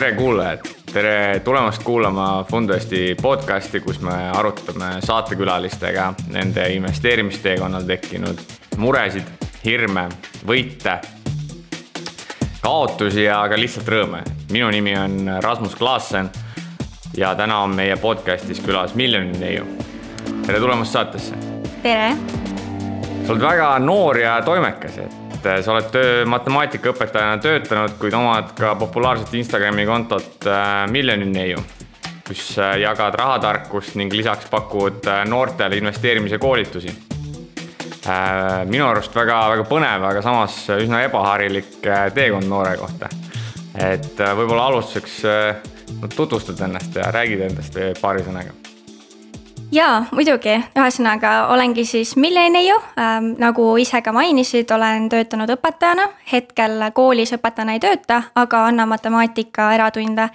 tere kuulajad, tere tulemast kuulama Fundoesti podcasti, kus me arutame saatekülalistega nende investeerimisteekonnal tekkinud muresid, hirme, võite, kaotusi ja ka lihtsalt rõõme. minu nimi on Rasmus Klaassen ja täna on meie podcastis külas Miljoni neiu. tere tulemast saatesse. tere. sa oled väga noor ja toimekas, et et sa oled töö, matemaatikaõpetajana töötanud, kuid omad ka populaarset Instagrami kontot äh, Miljoni neiu, kus äh, jagad rahatarkust ning lisaks pakud äh, noortele investeerimise koolitusi. minu arust väga-väga põnev, aga samas üsna ebaharilik teekond noore kohta. et võib-olla alustuseks tutvustad ennast ja räägid endast paari sõnaga jaa, muidugi, ühesõnaga olengi siis millenniu ähm,, nagu ise ka mainisid, olen töötanud õpetajana, hetkel koolis õpetajana ei tööta, aga annan matemaatika eratunde.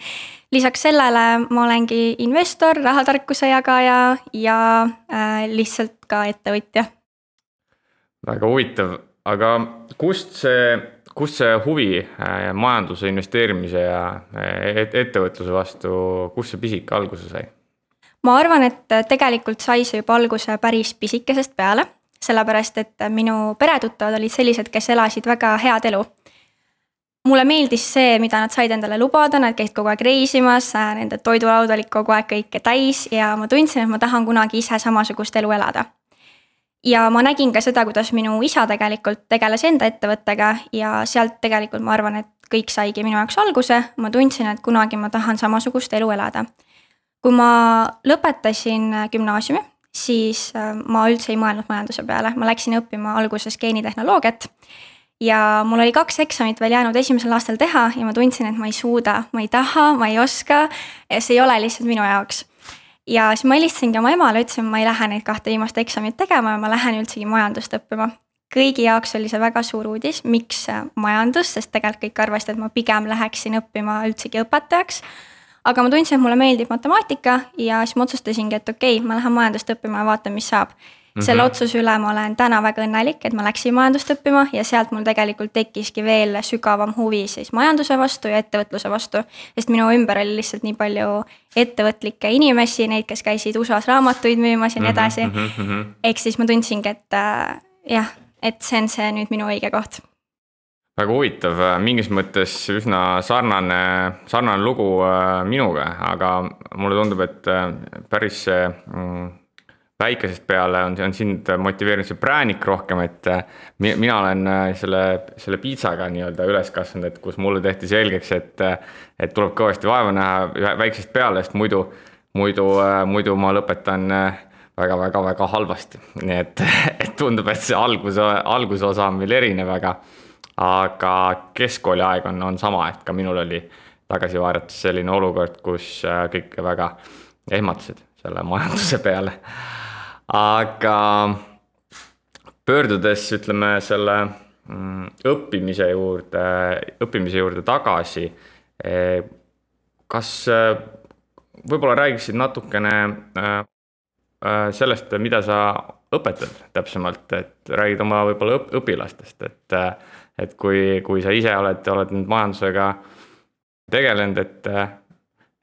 lisaks sellele ma olengi investor, rahatarkuse jagaja ja äh, lihtsalt ka ettevõtja. väga huvitav, aga kust see, kust see huvi äh, majanduse investeerimise ja äh, ettevõtluse vastu, kust see pisik alguse sai? Ma arvan, et tegelikult sai see juba alguse päris pisikesest peale, sellepärast et minu peretuttavad olid sellised, kes elasid väga head elu. mulle meeldis see, mida nad said endale lubada, nad käisid kogu aeg reisimas, nende toidulaud olid kogu aeg kõike täis ja ma tundsin, et ma tahan kunagi ise samasugust elu elada. Ja ma nägin ka seda, kuidas minu isa tegelikult tegeles enda ettevõttega ja sealt tegelikult ma arvan, et kõik saigi minu jaoks alguse, ma tundsin, et kunagi ma tahan samasugust elu elada kui ma lõpetasin äh, gümnaasiumi, siis äh, ma üldse ei mõelnud majanduse peale, ma läksin õppima alguses geenitehnoloogiat. ja mul oli kaks eksamit veel jäänud esimesel aastal teha ja ma tundsin, et ma ei suuda, ma ei taha, ma ei oska. see ei ole lihtsalt minu jaoks. ja siis ma helistasingi oma emale, ütlesin, ma ei lähe neid kahte viimast eksamit tegema ja ma lähen üldsegi majandust õppima kõigi jaoks oli see väga suur uudis, miks äh, majandus, sest tegelikult kõik arvasid, et ma pigem läheksin õppima üldsegi õpetajaks aga ma tundsin, et mulle meeldib matemaatika ja siis ma otsustasingi, et okei okay,, ma lähen majandust õppima ja vaatan, mis saab. Mm -hmm. selle otsuse üle ma olen täna väga õnnelik, et ma läksin majandust õppima ja sealt mul tegelikult tekkiski veel sügavam huvi siis majanduse vastu ja ettevõtluse vastu. sest minu ümber oli lihtsalt nii palju ettevõtlikke inimesi, neid, kes käisid USA-s raamatuid müümas ja nii mhm, edasi mm -hmm.. ehk siis ma tundsingi, et äh, jah, et see on see nüüd minu õige koht väga huvitav, mingis mõttes üsna sarnane, sarnane lugu äh, minuga, aga mulle tundub, et äh, päris mm, väikesest peale on, on sind motiveerinud see präänik rohkem, et äh, mina olen selle, selle piitsaga nii-öelda üles kasvanud, et kus mulle tehti selgeks, et, et tuleb kõvasti vaeva näha väiksest peale, sest muidu, muidu, muidu ma lõpetan väga-väga-väga halvasti. nii et, et tundub, et see alguse, algusosa on veel erinev, aga aga keskkooli aeg on, on sama, et ka minul oli tagasi vaadates selline olukord, kus äh, kõik väga ehmatasid selle majanduse peale. aga pöördudes, ütleme selle mm, õppimise juurde, õppimise juurde tagasi. Eh, kas äh, võib-olla räägiksid natukene äh, sellest, mida sa õpetad täpsemalt, et räägid oma võib-olla õpilastest, et et kui, kui sa ise oled, oled nüüd majandusega tegelenud, et,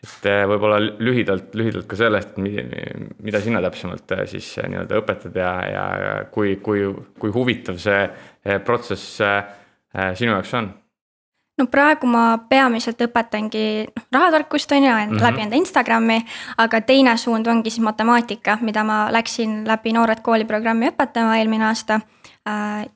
et võib-olla lühidalt, lühidalt ka sellest, mida sina täpsemalt siis nii-öelda õpetad ja, ja kui, kui, kui huvitav see protsess sinu jaoks on? no praegu ma peamiselt õpetangi noh, rahatarkust on ju mm -hmm. läbi enda Instagrami, aga teine suund ongi siis matemaatika, mida ma läksin läbi Noored Kooli programmi õpetama eelmine aasta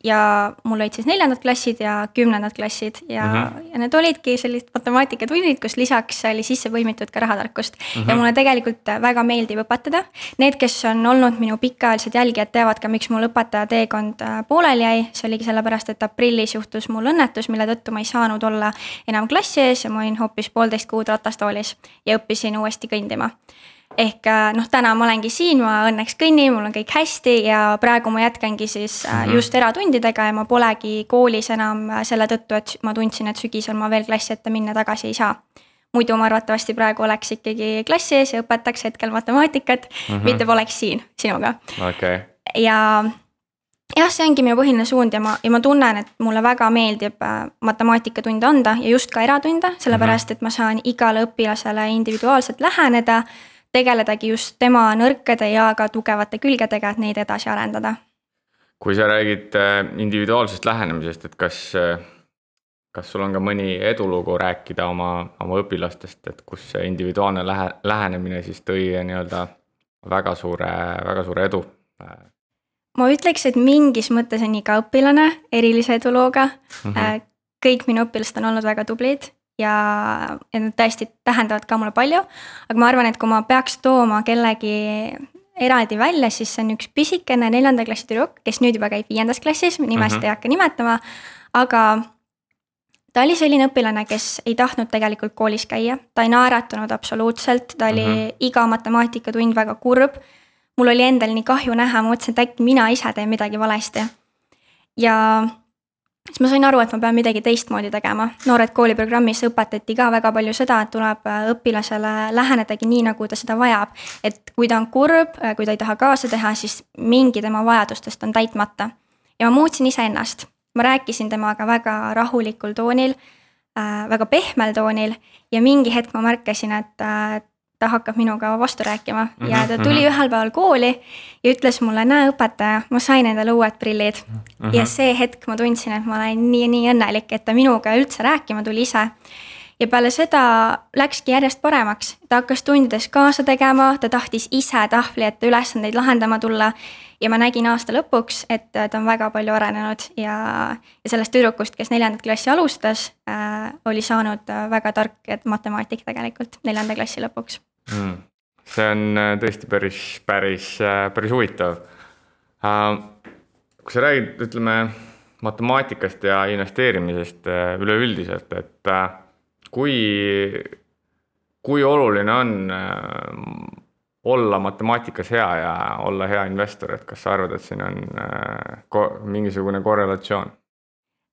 ja mul olid siis neljandad klassid ja kümnendad klassid ja mm, -hmm. ja need olidki sellised matemaatikatunnid, kus lisaks oli sisse põimitud ka rahatarkust mm. -hmm. ja mulle tegelikult väga meeldib õpetada. Need, kes on olnud minu pikaajalised jälgijad, teavad ka, miks mul õpetaja teekond äh, pooleli jäi. see oligi sellepärast, et aprillis juhtus mul õnnetus, mille tõttu ma ei saanud olla enam klassi ees ja ma olin hoopis poolteist kuud ratastoolis ja õppisin uuesti kõndima ehk äh, noh, täna ma olengi siin, ma õnneks kõnnin, mul on kõik hästi ja praegu ma jätkangi siis mm -hmm. just eratundidega ja ma polegi koolis enam äh, selle tõttu, et ma tundsin, et sügisel ma veel klassi ette minna tagasi ei saa. muidu ma arvatavasti praegu oleks ikkagi klassi ees ja õpetaks hetkel matemaatikat mm, -hmm. mitte poleks siin sinuga okay.. ja jah, see ongi minu põhiline suund ja ma, ja ma tunnen, et mulle väga meeldib matemaatikatunde anda ja just ka eratunde, sellepärast et ma saan igale õpilasele individuaalselt läheneda. Tegeledagi just tema nõrkade ja ka tugevate külgedega, et neid edasi arendada. kui sa räägid äh, individuaalsest lähenemisest, et kas, äh, kas sul on ka mõni edulugu rääkida oma, oma õpilastest, et kus see individuaalne lähe, lähenemine siis tõi nii-öelda väga suure, väga suure edu ma ütleks, et mingis mõttes on iga õpilane erilise edulooga mm. -hmm. kõik minu õpilased on olnud väga tublid ja, ja nad tõesti tähendavad ka mulle palju. aga ma arvan, et kui ma peaks tooma kellegi eraldi välja, siis see on üks pisikene neljanda klassi tüdruk, kes nüüd juba käib viiendas klassis, nimest mm -hmm. ei hakka nimetama. aga ta oli selline õpilane, kes ei tahtnud tegelikult koolis käia, ta ei naeratanud absoluutselt, ta oli mm -hmm. iga matemaatikatund väga kurb mul oli endal nii kahju näha, ma mõtlesin, et äkki mina ise teen midagi valesti. ja siis ma sain aru, et ma pean midagi teistmoodi tegema. noored kooliprogrammis õpetati ka väga palju seda, et tuleb äh, õpilasele lähenedagi nii, nagu ta seda vajab. et kui ta on kurb, äh, kui ta ei taha kaasa teha, siis mingi tema vajadustest on täitmata. ja ma muutsin iseennast, ma rääkisin temaga väga rahulikul toonil äh,, väga pehmel toonil ja mingi hetk ma märkasin, et ta hakkab minuga vastu rääkima mm -hmm, ja ta tuli mm -hmm. ühel päeval kooli ja ütles mulle, näe õpetaja, ma sain endale uued prillid mm. -hmm. ja see hetk ma tundsin, et ma olen nii-nii õnnelik, et ta minuga üldse rääkima tuli ise. Ja peale seda läkski järjest paremaks, ta hakkas tundides kaasa tegema, ta tahtis ise tahvli ette ülesandeid lahendama tulla. ja ma nägin aasta lõpuks, et ta on väga palju arenenud ja, ja sellest tüdrukust, kes neljandat klassi alustas äh,, oli saanud väga tark matemaatik tegelikult neljanda klassi lõpuks mm.? see on äh, tõesti päris, päris, äh, päris huvitav. Äh, kui sa räägid, ütleme matemaatikast ja investeerimisest üleüldiselt, et kui, kui oluline on olla matemaatikas hea ja olla hea investor, et kas sa arvad, et siin on ko mingisugune korrelatsioon?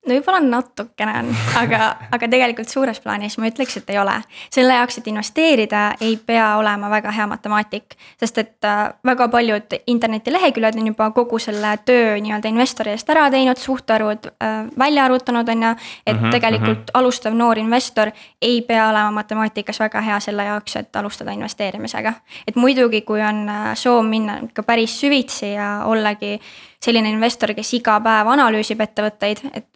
No võib-olla natukene on, aga, aga tegelikult suures plaanis ma ütleks, et ei ole. selle jaoks, et investeerida, ei pea olema väga hea matemaatik. sest et äh, väga paljud internetileheküljed on juba kogu selle töö nii-öelda investori eest ära teinud, suhtarvud äh, välja arvutanud, on ju. et mm -hmm, tegelikult mm -hmm. alustav noor investor ei pea olema matemaatikas väga hea selle jaoks, et alustada investeerimisega. et muidugi, kui on äh, soov minna ikka päris süvitsi ja ollagi selline investor, kes iga päev analüüsib ettevõtteid, et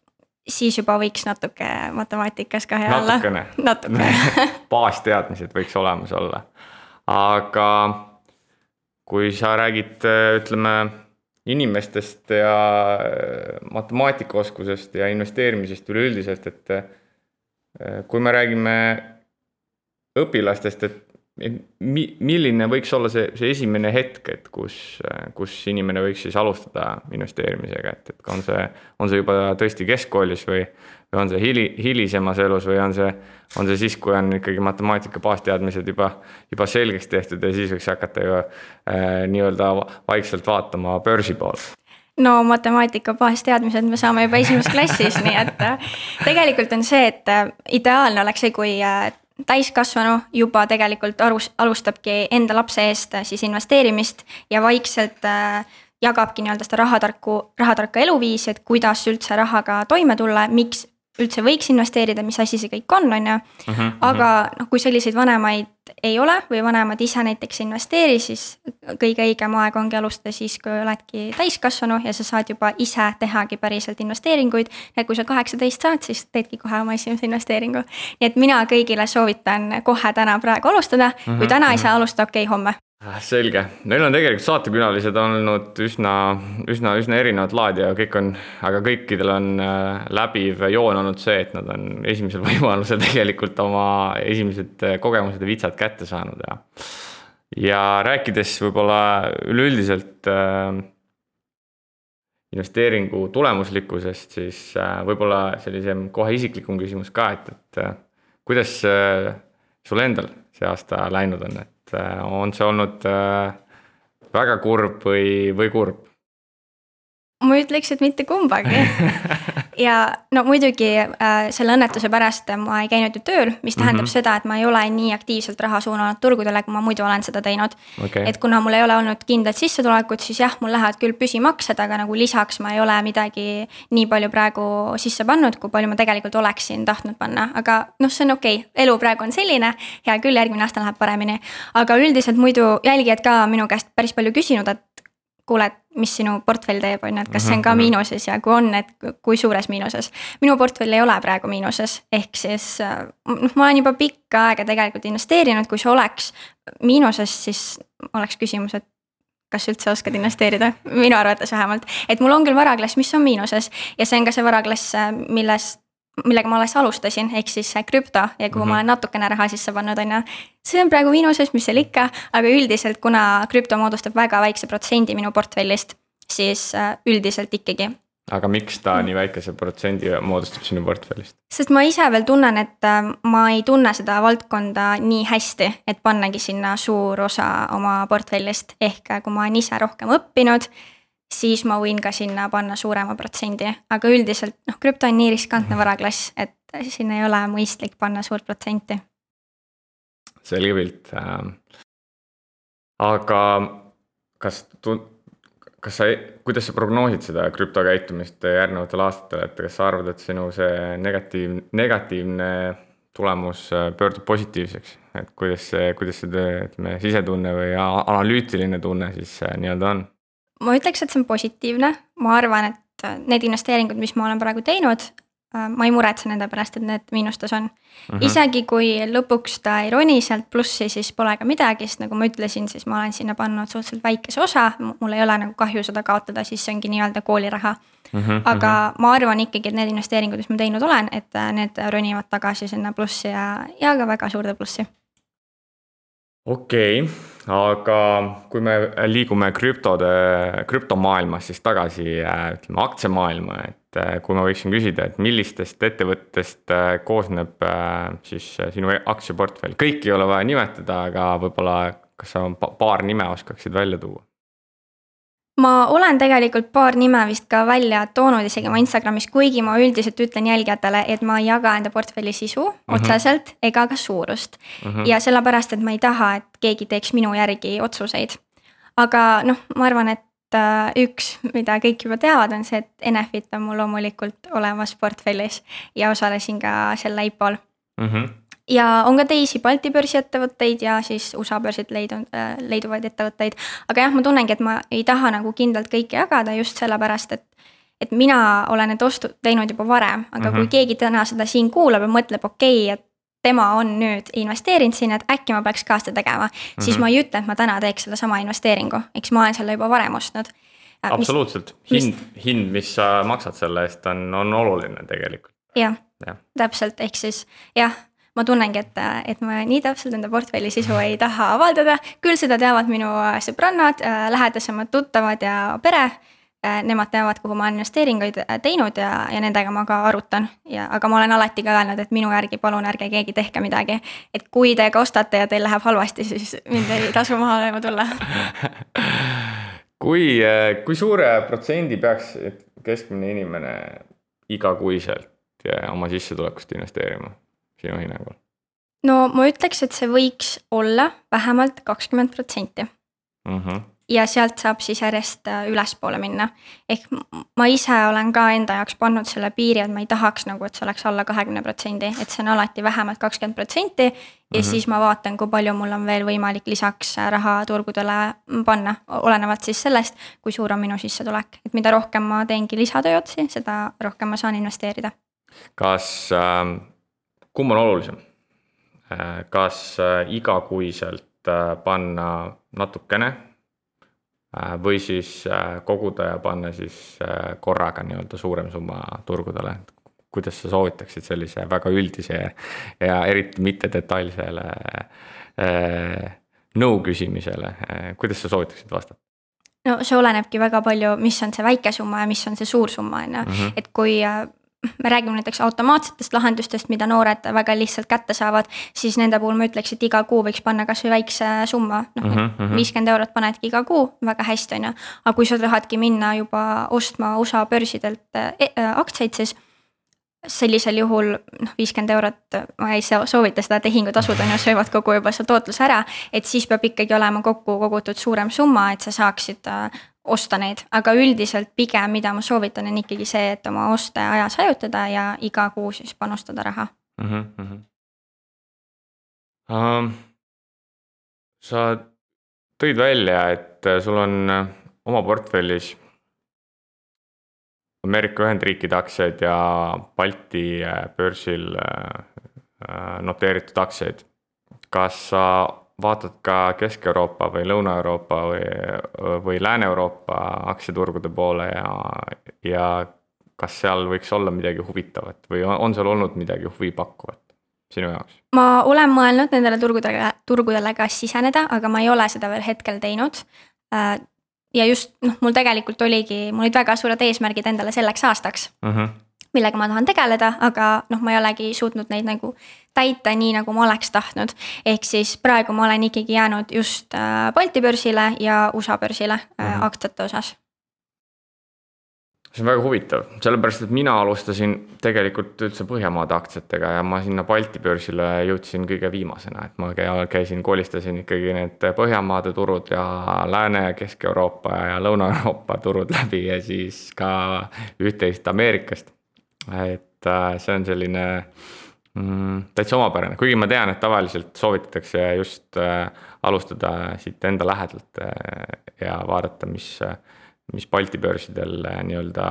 siis juba võiks natuke matemaatikas ka hea olla. natukene, baasteadmised võiks olemas olla. aga kui sa räägid, ütleme inimestest ja matemaatikaoskusest ja investeerimisest üleüldiselt, et kui me räägime õpilastest, et mi-, milline võiks olla see, see esimene hetk, et kus, kus inimene võiks siis alustada investeerimisega, et, et on see, on see juba tõesti keskkoolis või, või on see hili-, hilisemas elus või on see, on see siis, kui on ikkagi matemaatika baasteadmised juba, juba selgeks tehtud ja siis võiks hakata ju äh, nii-öelda vaikselt vaatama börsi poole? no matemaatika baasteadmised me saame juba esimeses klassis, nii et äh, tegelikult on see, et äh, ideaalne oleks see, kui äh, täiskasvanu juba tegelikult arus, alustabki enda lapse eest äh, siis investeerimist ja vaikselt äh, jagabki nii-öelda seda rahatarku, rahatarka eluviisi, et kuidas üldse rahaga toime tulla, miks üldse võiks investeerida, mis asi see kõik on, on ju. Mhm, mhm. aga noh, kui selliseid vanemaid ei ole või vanemad ise näiteks ei investeeri, siis kõige õigem aeg ongi alustada siis, kui oledki täiskasvanu ja sa saad juba ise tehagi päriselt investeeringuid. ja kui sa kaheksateist saad, siis teedki kohe oma esimese investeeringu. nii et mina kõigile soovitan kohe täna praegu alustada, kui mhm, täna ei saa alustada, okei okay,, homme selge, meil on tegelikult saatekülalised olnud üsna, üsna, üsna erinevat laadi ja kõik on, aga kõikidel on äh, läbiv joon olnud see, et nad on esimesel võimalusel tegelikult oma esimesed äh, kogemused ja vitsad kätte saanud ja. ja rääkides võib-olla üleüldiselt äh, investeeringu tulemuslikkusest, siis äh, võib-olla sellisem kohe isiklikum küsimus ka, et, et äh, kuidas äh, sul endal see aasta läinud on, et on see olnud äh, väga kurb või, või kurb? Ma ütleks, et mitte kumbagi ja no muidugi äh, selle õnnetuse pärast ma ei käinud ju tööl, mis tähendab mm -hmm. seda, et ma ei ole nii aktiivselt raha suunanud turgudele, kui ma muidu olen seda teinud okay.. et kuna mul ei ole olnud kindlat sissetulekut, siis jah, mul lähevad küll püsimaksed, aga nagu lisaks ma ei ole midagi nii palju praegu sisse pannud, kui palju ma tegelikult oleksin tahtnud panna, aga noh, see on okei okay., elu praegu on selline, hea küll, järgmine aasta läheb paremini. aga üldiselt muidu jälgijad ka minu käest päris palju küsinud, et kuule, et mis sinu portfell teeb, on ju, et kas see on ka mhm, mhm. miinuses ja kui on, et kui suures miinuses. minu portfell ei ole praegu miinuses, ehk siis noh, ma olen juba pikka aega tegelikult investeerinud, kui see oleks miinuses, siis oleks küsimus, et kas üldse oskad investeerida, minu arvates vähemalt. et mul on küll varaklass, mis on miinuses ja see on ka see varaklass, millest millega ma alles alustasin, ehk siis krüpto ja kuhu mm -hmm. ma olen natukene raha sisse pannud, on ju. see on praegu miinuses, mis seal ikka, aga üldiselt, kuna krüpto moodustab väga väikse protsendi minu portfellist, siis äh, üldiselt ikkagi. aga miks ta nii väikese protsendi moodustab sinu portfellist? sest ma ise veel tunnen, et äh, ma ei tunne seda valdkonda nii hästi, et pannagi sinna suur osa oma portfellist, ehk äh, kui ma olen ise rohkem õppinud siis ma võin ka sinna panna suurema protsendi, aga üldiselt noh, krüpto on nii riskantne mhm. varaklass, et sinna ei ole mõistlik panna suurt protsenti. selge pilt äh,. aga kas tu-, kas sa, kuidas sa prognoosid seda krüpto käitumist järgnevatel aastatel, et kas sa arvad, et sinu see negatiiv, negatiivne tulemus äh, pöördub positiivseks, et kuidas see, kuidas see ütleme, sisetunne või analüütiline tunne siis äh, nii-öelda on? Ma ütleks, et see on positiivne, ma arvan, et äh, need investeeringud, mis ma olen praegu teinud, äh, ma ei muretse nende pärast, et need miinustes on mm. -hmm. isegi kui lõpuks ta ei roni sealt plussi, siis pole ka midagi, sest nagu ma ütlesin, siis ma olen sinna pannud suhteliselt väikese osa, mul ei ole nagu kahju seda kaotada, siis see ongi nii-öelda kooliraha mm. -hmm. aga ma arvan ikkagi, et need investeeringud, mis ma teinud olen, et äh, need ronivad tagasi sinna plussi ja, ja ka väga suurde plussi okei okay,, aga kui me liigume krüptode, krüptomaailmas siis tagasi äh, ütleme aktsiamaailma, et äh, kui ma võiksin küsida, et millistest ettevõttest äh, koosneb siis sinu aktsiaportfell, kõiki ei ole vaja nimetada, aga võib-olla kas sa paar nime oskaksid välja tuua? Ma olen tegelikult paar nime vist ka välja toonud isegi oma Instagramis, kuigi ma üldiselt ütlen jälgijatele, et ma ei jaga enda portfelli sisu mm -hmm. otseselt ega ka suurust mm. -hmm. ja sellepärast, et ma ei taha, et keegi teeks minu järgi otsuseid. aga noh, ma arvan, et äh, üks, mida kõik juba teavad, on see, et Enefit on mul loomulikult olemas portfellis ja osalesin ka sel IPO-l mm. -hmm ja on ka teisi Balti börsiettevõtteid ja siis USA börsilt leidunud, äh, leiduvaid ettevõtteid. aga jah, ma tunnengi, et ma ei taha nagu kindlalt kõike jagada just sellepärast, et et mina olen need ostud teinud juba varem, aga mm -hmm. kui mhm. keegi täna seda siin kuulab ja mõtleb, okei okay,, et tema on nüüd investeerinud sinna, et äkki ma peaks ka seda tegema mm, -hmm. siis ma ei ütle, et ma täna teeks sedasama investeeringu, eks ma olen selle juba varem ostnud. absoluutselt, hind, hind, mis sa maksad selle eest, on, on oluline tegelikult. jah ja., täpselt, ehk siis jah ma tunnengi, et, et ma nii täpselt enda portfelli sisu ei taha avaldada, küll seda teavad minu sõbrannad, lähedasemad tuttavad ja pere. Nemad teavad, kuhu ma olen investeeringuid teinud ja, ja nendega ma ka arutan ja, aga ma olen alati ka öelnud, et minu järgi palun ärge keegi tehke midagi. et kui te ka ostate ja teil läheb halvasti, siis mind ei tasu maha lööma tulla kui, kui suure protsendi peaks keskmine inimene igakuiselt oma sissetulekust investeerima? Sinu hinnangul? no ma ütleks, et see võiks olla vähemalt kakskümmend protsenti. Mhm. ja sealt saab siis järjest äh, ülespoole minna. ehk ma ise olen ka enda jaoks pannud selle piiri, et ma ei tahaks nagu, et see oleks alla kahekümne protsendi, et see on alati vähemalt kakskümmend protsenti. ja mm -hmm. siis ma vaatan, kui palju mul on veel võimalik lisaks äh, raha turgudele panna, olenevalt siis sellest, kui suur on minu sissetulek, et mida rohkem ma teengi lisatööotsi, seda rohkem ma saan investeerida. kas äh kumb on olulisem? Äh, kas äh, igakuiselt äh, panna natukene või siis koguda ja panna siis korraga nii-öelda suurem summa turgudele, kuidas sa soovitaksid sellise väga üldise ja eriti mitte detailsele nõu küsimisele, kuidas sa soovitaksid vastata? no see olenebki väga palju, mis on see väike summa ja mis on see suur summa, on ju, mhm. et kui me räägime näiteks automaatsetest lahendustest, mida noored väga lihtsalt kätte saavad, siis nende puhul ma ütleks, et iga kuu võiks panna kasvõi väikse summa, noh Mhm, mhm. viiskümmend eurot panedki iga kuu, väga hästi, on ju. aga kui sa tahadki minna juba ostma USA börsidelt äh, äh, aktsiaid, siis sellisel juhul noh, viiskümmend eurot, ma ei soo- soovita seda tehingutasud on ju, söövad kogu juba selle tootluse ära. et siis peab ikkagi olema kokku kogutud suurem summa, et sa saaksid osta neid, aga üldiselt pigem, mida ma soovitan, on ikkagi see, et oma oste ajas hajutada ja iga kuu siis panustada raha. mm. -hmm. Um, sa tõid välja, et äh, sul on äh, oma portfellis Ameerika Ühendriikide aktsiaid ja Balti äh, börsil noteeritud aktsiaid. kas sa vaatad ka Kesk-Euroopa või Lõuna-Euroopa või, või Lääne-Euroopa aktsiaturgude poole ja, ja kas seal võiks olla midagi huvitavat või on, on seal olnud midagi huvipakkuvat sinu jaoks? ma olen mõelnud nendele turgudele, turgudele ka siseneda, aga ma ei ole seda veel hetkel teinud. Äh, ja just noh, mul tegelikult oligi, mul olid väga suured eesmärgid endale selleks aastaks mm. -hmm. Millega ma tahan tegeleda, aga noh, ma ei olegi suutnud neid nagu täita nii, nagu ma oleks tahtnud. ehk siis praegu ma olen ikkagi jäänud just äh, Balti börsile ja USA börsile äh, Mhm. aktsiate osas. see on väga huvitav, sellepärast et mina alustasin tegelikult üldse Põhjamaade aktsiatega ja ma sinna Balti börsile jõudsin kõige viimasena, et ma käi- käisin, kolistasin ikkagi need Põhjamaade turud ja Lääne, Kesk-Euroopa ja Lõuna-Euroopa turud läbi ja siis ka üht-teist Ameerikast. Et äh, see on selline mm, täitsa omapärane, kuigi ma tean, et tavaliselt soovitatakse just äh, alustada siit enda lähedalt äh, ja vaadata, mis mis Balti börsidel nii-öelda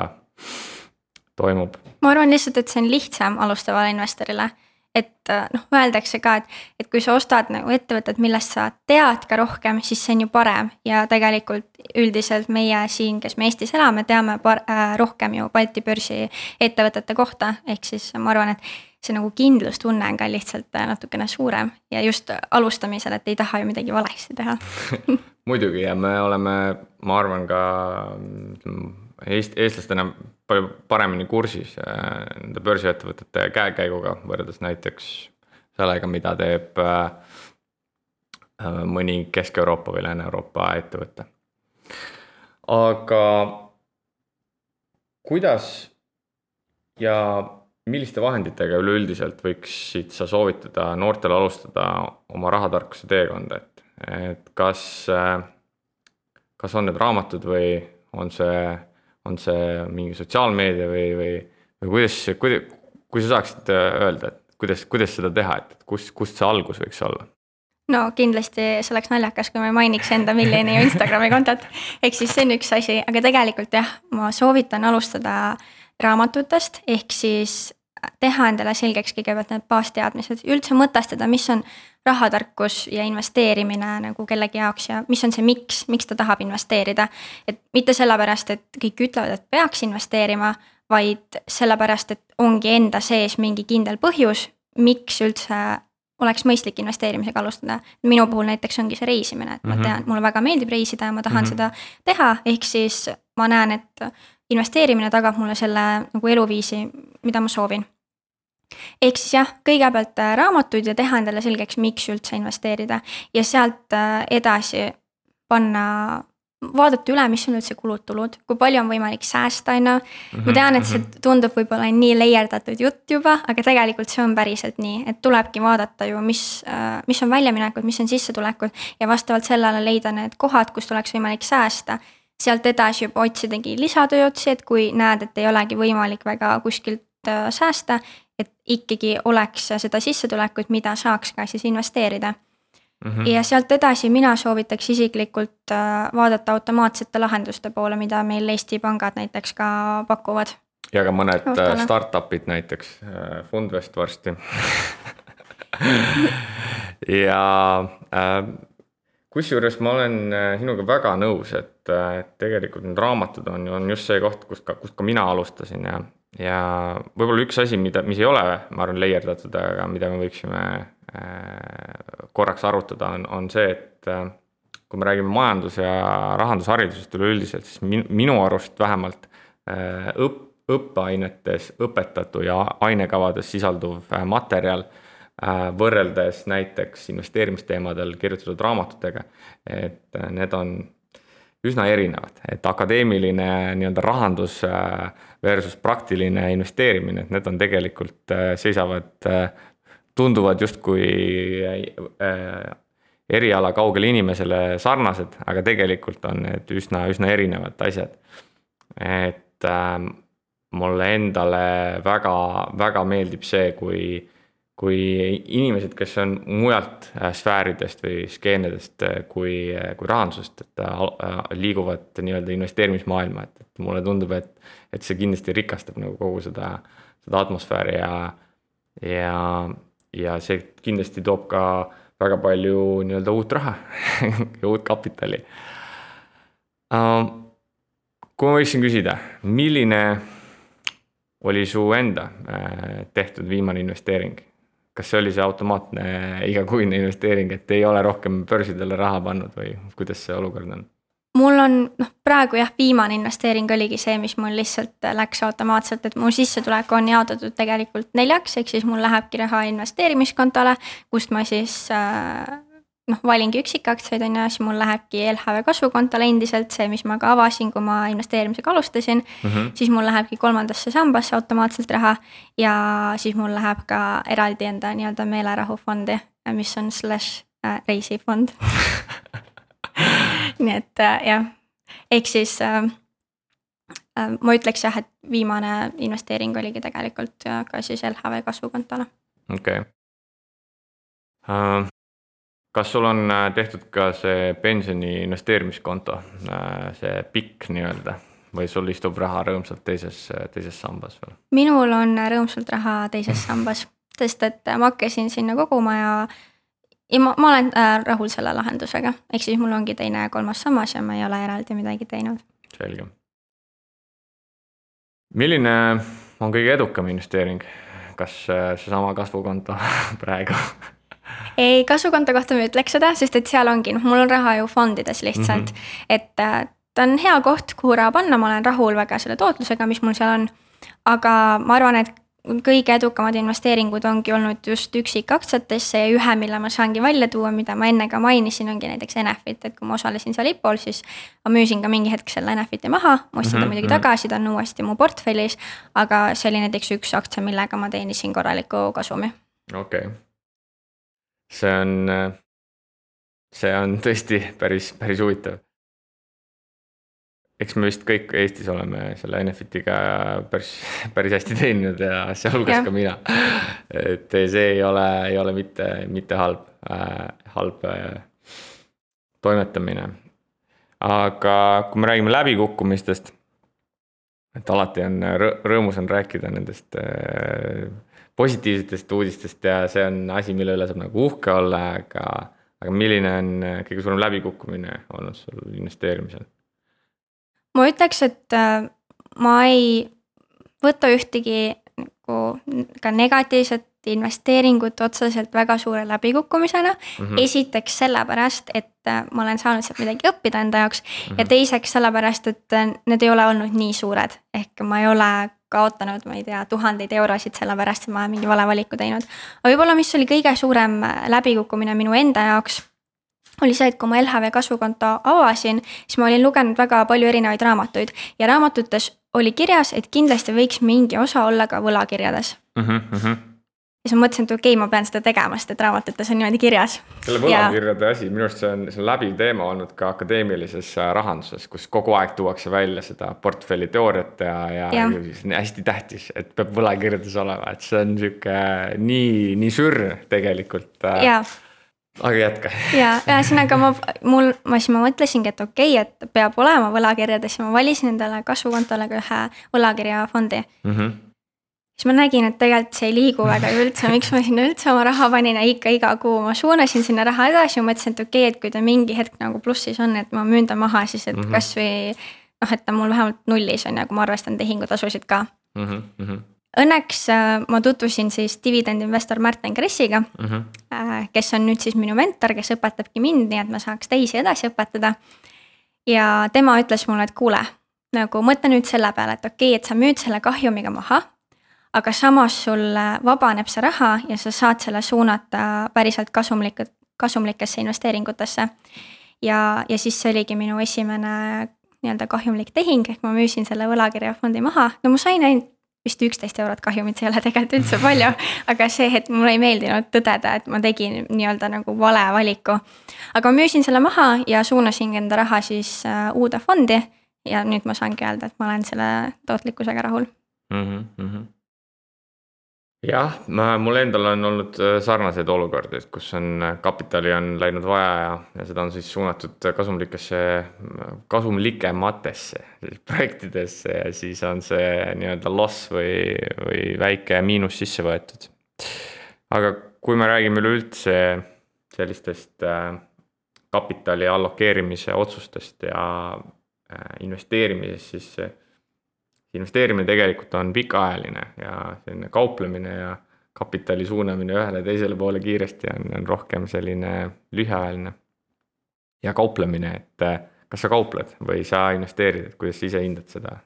toimub. ma arvan lihtsalt, et see on lihtsam alustavale investorile. Et äh, noh, öeldakse ka, et, et kui sa ostad nagu ettevõtet, millest sa tead ka rohkem, siis see on ju parem. Ja tegelikult üldiselt meie siin, kes me Eestis elame, teame par- äh,, rohkem ju Balti börsi ettevõtete kohta, ehk siis ma arvan, et see nagu kindlustunne on ka lihtsalt äh, natukene suurem. Ja just alustamisel, et ei taha ju midagi valesti teha. Muidugi ja me oleme, ma arvan ka ütleme, Eest-, eestlastena palju paremini kursis äh, nende börsiettevõtete käekäiguga võrreldes näiteks sellega, mida teeb äh, äh, mõni Kesk-Euroopa või Lääne-Euroopa ettevõte. aga kuidas ja milliste vahenditega üleüldiselt võiksid sa soovitada noortel alustada oma rahatarkuse teekonda, et, et kas, kas on need raamatud või on see, on see mingi sotsiaalmeedia või, või, või kuidas, kuidas, kui sa saaksid öelda, et kuidas, kuidas seda teha, et kust, kust see algus võiks olla? no kindlasti see oleks naljakas, kui ma ei mainiks enda miljoni Instagrami kontot. ehk siis see on üks asi, aga tegelikult jah, ma soovitan alustada raamatutest, ehk siis teha endale selgeks kõigepealt need baasteadmised, üldse mõtestada, mis on rahatarkus ja investeerimine nagu kellegi jaoks ja mis on see miks, miks ta tahab investeerida. et mitte sellepärast, et kõik ütlevad, et peaks investeerima, vaid sellepärast, et ongi enda sees mingi kindel põhjus, miks üldse oleks mõistlik investeerimisega alustada. minu puhul näiteks ongi see reisimine, et ma Mhm. tean, mulle väga meeldib reisida ja ma tahan Mhm. seda teha, ehk siis ma näen, et investeerimine tagab mulle selle nagu eluviisi, mida ma soovin. Ehk siis jah, kõigepealt äh, raamatuid ja teha endale selgeks, miks üldse investeerida ja sealt äh, edasi panna, vaadata üle, mis on üldse kulud-tulud, kui palju on võimalik säästa, on ju. ma tean, et see tundub võib-olla nii leierdatud jutt juba, aga tegelikult see on päriselt nii, et tulebki vaadata ju, mis, mis on väljaminekud, mis on sissetulekud ja vastavalt sellele leida need kohad, kust oleks võimalik säästa sealt edasi juba otsidagi lisatööotsi, et kui näed, et ei olegi võimalik väga kuskilt äh, säästa, ikkagi oleks seda sissetulekut, mida saaks ka siis investeerida mm. -hmm. ja sealt edasi mina soovitaks isiklikult äh, vaadata automaatsete lahenduste poole, mida meil Eesti pangad näiteks ka pakuvad. ja ka mõned äh, Ootale. startup'id näiteks, Fundvest varsti ja äh, kusjuures ma olen äh, sinuga väga nõus, et äh, tegelikult need raamatud on, on just see koht, kust ka, kust ka mina alustasin ja, ja võib-olla üks asi, mida, mis ei ole, ma arvan, leierdatud, aga mida me võiksime äh, korraks arutada, on, on see, et äh, kui me räägime majandus- ja rahandusharidusest üleüldiselt, siis min, minu arust vähemalt äh, õpp, õppeainetes õpetatu ja ainekavades sisalduv materjal võrreldes näiteks investeerimisteemadel kirjutatud raamatutega, et need on üsna erinevad, et akadeemiline nii-öelda rahandus versus praktiline investeerimine, et need on tegelikult, seisavad, tunduvad justkui eriala kaugele inimesele sarnased, aga tegelikult on need üsna, üsna erinevad asjad. et äh, mulle endale väga, väga meeldib see, kui, kui inimesed, kes on mujalt äh, sfääridest või skeenedest äh, kui, kui rahandusest, et äh, liiguvad nii-öelda investeerimismaailma, et, et mulle tundub, et, et see kindlasti rikastab nagu kogu seda, seda atmosfääri ja, ja, ja see kindlasti toob ka äh, väga palju nii-öelda uut raha ja uut kapitali. kui ma võiksin küsida, milline oli su enda äh, tehtud viimane investeering? Kas see oli see automaatne igakuine investeering, et ei ole rohkem börsidele raha pannud või kuidas see olukord on? mul on noh, praegu jah, viimane investeering oligi see, mis mul lihtsalt läks automaatselt, et mu sissetulek on jaotatud tegelikult neljaks, ehk siis mul lähebki raha investeerimiskontole, kust ma siis äh, noh, valingi üksikaktsiaid on ju, siis mul lähebki LHV kasvukontole endiselt see, mis ma ka avasin, kui ma investeerimisega alustasin mm. -hmm. siis mul lähebki kolmandasse sambasse automaatselt raha ja siis mul läheb ka eraldi enda nii-öelda meelerahufondi, mis on slaš äh, reisifond nii et äh, jah, ehk siis äh, äh, ma ütleks jah, et viimane investeering oligi tegelikult äh, ka siis LHV kasvukontole. okei okay. uh,. Kas sul on äh, tehtud ka see pensioni investeerimiskonto, see pikk nii-öelda või sul istub raha rõõmsalt teises, teises sambas veel? minul on rõõmsalt raha teises sambas, sest et ma hakkasin sinna koguma ja ja ma, ma olen äh, rahul selle lahendusega, ehk siis mul ongi teine ja kolmas sammas ja ma ei ole eraldi midagi teinud. selge. milline on kõige edukam investeering, kas äh, seesama kasvukonto praegu ei, kasvukonto kohta ma ei ütleks seda, sest et seal ongi, noh, mul on raha ju fondides lihtsalt mm, -hmm. et äh, ta on hea koht, kuhu raha panna, ma olen rahul väga selle tootlusega, mis mul seal on. aga ma arvan, et kõige edukamad investeeringud ongi olnud just üksikaktsiatesse ja ühe, mille ma saangi välja tuua, mida ma enne ka mainisin, ongi näiteks Enefit, et kui ma osalesin seal IPO-l, siis ma müüsin ka mingi hetk selle Enefiti maha, ma ostsin mm -hmm. ta muidugi mhm. tagasi, ta on uuesti mu portfellis. aga see oli näiteks üks aktsia, millega ma teenisin korraliku kasumi. okei okay., see on, see on tõesti päris, päris huvitav eks me vist kõik Eestis oleme selle Enefitiga päris, päris hästi teeninud ja sealhulgas ka mina. et see ei ole, ei ole mitte, mitte halb äh,, halb äh, toimetamine. aga kui me räägime läbikukkumistest, et alati on rõõmus on rääkida nendest äh, positiivsetest uudistest ja see on asi, mille üle saab nagu uhke olla, aga, aga milline on kõige suurem läbikukkumine olnud sul investeerimisel? ma ütleks, et äh, ma ei võta ühtegi nagu ka negatiivset investeeringut otseselt väga suure läbikukkumisena mm. -hmm. esiteks sellepärast, et äh, ma olen saanud sealt midagi õppida enda jaoks mm -hmm. ja mhm. teiseks sellepärast, et äh, need ei ole olnud nii suured. ehk ma ei ole kaotanud, ma ei tea, tuhandeid eurosid sellepärast, et ma olen mingi vale valiku teinud. aga võib-olla, mis oli kõige suurem läbikukkumine minu enda jaoks oli see, et kui ma LHV kasvukonto avasin, siis ma olin lugenud väga palju erinevaid raamatuid ja raamatutes oli kirjas, et kindlasti võiks mingi osa olla ka võlakirjades mm. -hmm. Ja siis ma mõtlesin, et okei okay,, ma pean seda tegema, sest et raamatutes on niimoodi kirjas. selle võlakirjade ja... asi, minu arust see on, see on läbiv teema olnud ka akadeemilises äh, rahanduses, kus kogu aeg tuuakse välja seda portfelli teooriat ja, ja, ja. hästi tähtis, et peab võlakirjades olema, et see on sihuke nii, nii sürr tegelikult. Äh, aga jätka. ja ühesõnaga ma, mul, ma siis ma mõtlesingi, et okei okay,, et peab olema võlakirjades ja ma valisin endale kasvukontole ka ühe võlakirjafondi mm. -hmm. Siis ma nägin, et tegelikult see ei liigu väga üldse, miks ma sinna üldse oma raha panin ja ikka iga kuu ma suunasin sinna raha edasi ja mõtlesin, et okei okay,, et kui ta mingi hetk nagu plussis on, et ma müün ta maha siis, et mm -hmm. kasvõi noh, et ta mul vähemalt nullis on ja kui ma arvestan tehingutasusid ka mm. -hmm Õnneks äh, ma tutvusin siis dividendinvestor Märten Kressiga mm, -hmm. kes on nüüd siis minu mentor, kes õpetabki mind, nii et ma saaks teisi edasi õpetada. ja tema ütles mulle, et kuule, nagu mõtle nüüd selle peale, et okei okay,, et sa müüd selle kahjumiga maha. Aga samas sul vabaneb see raha ja sa saad selle suunata päriselt kasumlikud, kasumlikesse investeeringutesse. ja, ja siis see oligi minu esimene nii-öelda kahjumlik tehing, ehk ma müüsin selle võlakirjafondi maha, no ma sain ainult vist üksteist eurot kahjumit, see ei ole tegelikult üldse palju. aga see, et mulle ei meeldinud tõdeda, et ma tegin nii-öelda nagu vale valiku. aga ma müüsin selle maha ja suunasin enda raha siis äh, uude fondi. ja nüüd ma saangi öelda, et ma olen selle tootlikkusega rahul mm. -hmm jah, mul endal on olnud äh, sarnaseid olukordi, et kus on äh, kapitali on läinud vaja ja, ja seda on siis suunatud kasumlikesse, kasumlikematesse projektidesse ja siis on see nii-öelda loss või, või väike miinus sisse võetud. aga kui me räägime üleüldse sellistest äh, kapitali allokeerimise otsustest ja investeerimisest, siis investeerimine tegelikult on pikaajaline ja selline kauplemine ja kapitali suunamine ühele teisele poole kiiresti on, on rohkem selline lühiajaline. ja kauplemine, et eh, kas sa kaupled või sa investeerid, et kuidas sa ise hindad seda?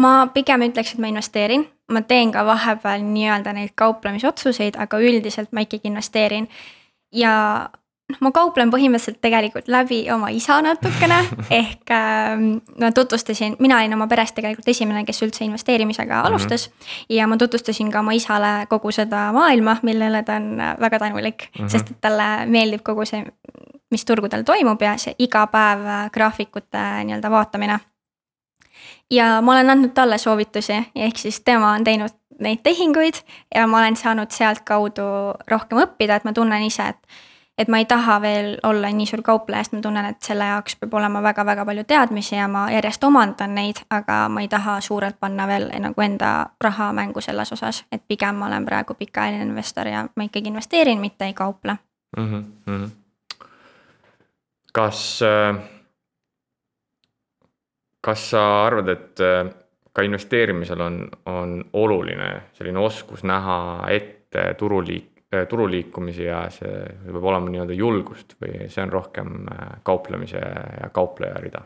ma pigem ütleks, et ma investeerin, ma teen ka vahepeal nii-öelda neid kauplemisotsuseid, aga üldiselt ma ikkagi investeerin. ja noh, ma kauplen põhimõtteliselt tegelikult läbi oma isa natukene ehk äh, ma tutvustasin, mina olin oma peres tegelikult esimene, kes üldse investeerimisega mhm. alustas mm. -hmm. ja ma tutvustasin ka oma isale kogu seda maailma, millele ta on äh, väga tänulik mm, -hmm. sest et talle meeldib kogu see, mis turgudel toimub ja see iga päev äh, graafikute nii-öelda vaatamine. ja ma olen andnud talle soovitusi, ehk siis tema on teinud neid tehinguid ja ma olen saanud sealtkaudu rohkem õppida, et ma tunnen ise, et et ma ei taha veel olla nii suur kaupleja, sest ma tunnen, et selle jaoks peab olema väga-väga palju teadmisi ja ma järjest omandan neid, aga ma ei taha suurelt panna veel nagu enda raha mängu selles osas, et pigem ma olen praegu pikaajaline investor ja ma ikkagi investeerin, mitte ei kauple mm. -hmm. kas, äh, kas sa arvad, et äh, ka investeerimisel on, on oluline selline oskus näha ette turuliik, Äh, turuliikumisi ja see peab olema nii-öelda julgust või see on rohkem äh, kauplemise ja kaupleja rida?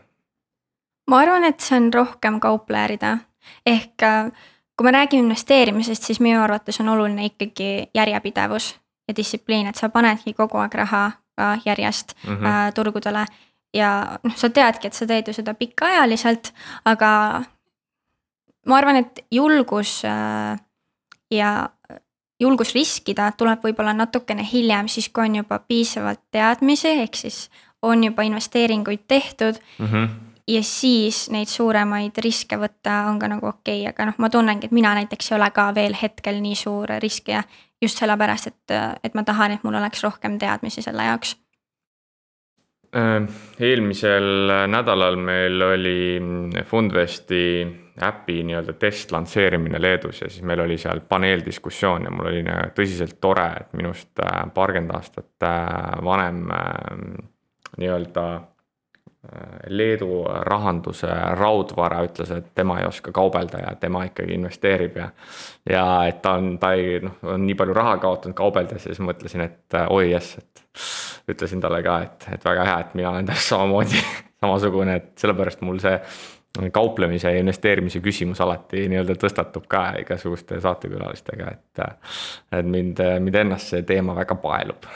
ma arvan, et see on rohkem kaupleja rida, ehk äh, kui me räägime investeerimisest, siis minu arvates on oluline ikkagi järjepidevus ja distsipliin, et sa panedki kogu aeg raha ka järjest mm -hmm. äh, turgudele. ja noh, sa teadki, et sa teed ju seda pikaajaliselt, aga ma arvan, et julgus äh, ja julgus riskida tuleb võib-olla natukene hiljem, siis kui on juba piisavalt teadmisi, ehk siis on juba investeeringuid tehtud mm. -hmm. ja siis neid suuremaid riske võtta on ka nagu okei okay., aga noh, ma tunnengi, et mina näiteks ei ole ka veel hetkel nii suur riskija. just sellepärast, et, et ma tahan, et mul oleks rohkem teadmisi selle jaoks äh, eelmisel nädalal meil oli Fundvesti äpi nii-öelda testlansseerimine Leedus ja siis meil oli seal paneeldiskussioon ja mul oli tõsiselt tore, et minust äh, paarkümmend aastat äh, vanem äh, nii-öelda Leedu rahanduse raudvara ütles, et tema ei oska kaubelda ja tema ikkagi investeerib ja. ja et ta on, ta ei noh, on nii palju raha kaotanud kaubeldes ja siis mõtlesin, et oi jess, et. ütlesin talle ka, et, et väga hea, et mina olen täpselt samamoodi samasugune, et sellepärast mul see kauplemise ja investeerimise küsimus alati nii-öelda tõstatub ka igasuguste saatekülalistega, et. et mind, mind ennast see teema väga paelub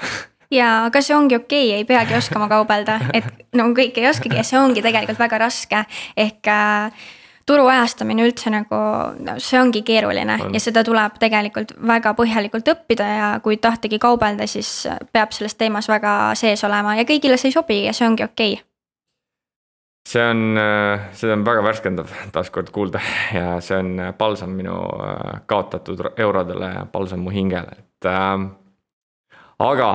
ja aga see ongi okei okay,, ei peagi oskama kaubelda, et no kõik ei oskagi ja see ongi tegelikult väga raske, ehk äh, turu ajastamine üldse nagu, no see ongi keeruline on. ja seda tuleb tegelikult väga põhjalikult õppida ja kui tahtagi kaubelda, siis peab selles teemas väga sees olema ja kõigile see ei sobi ja see ongi okei okay see on, äh, seda on väga värskendav taaskord kuulda ja see on palsam minu äh, kaotatud eurodele ja palsam mu hingele, et äh,. aga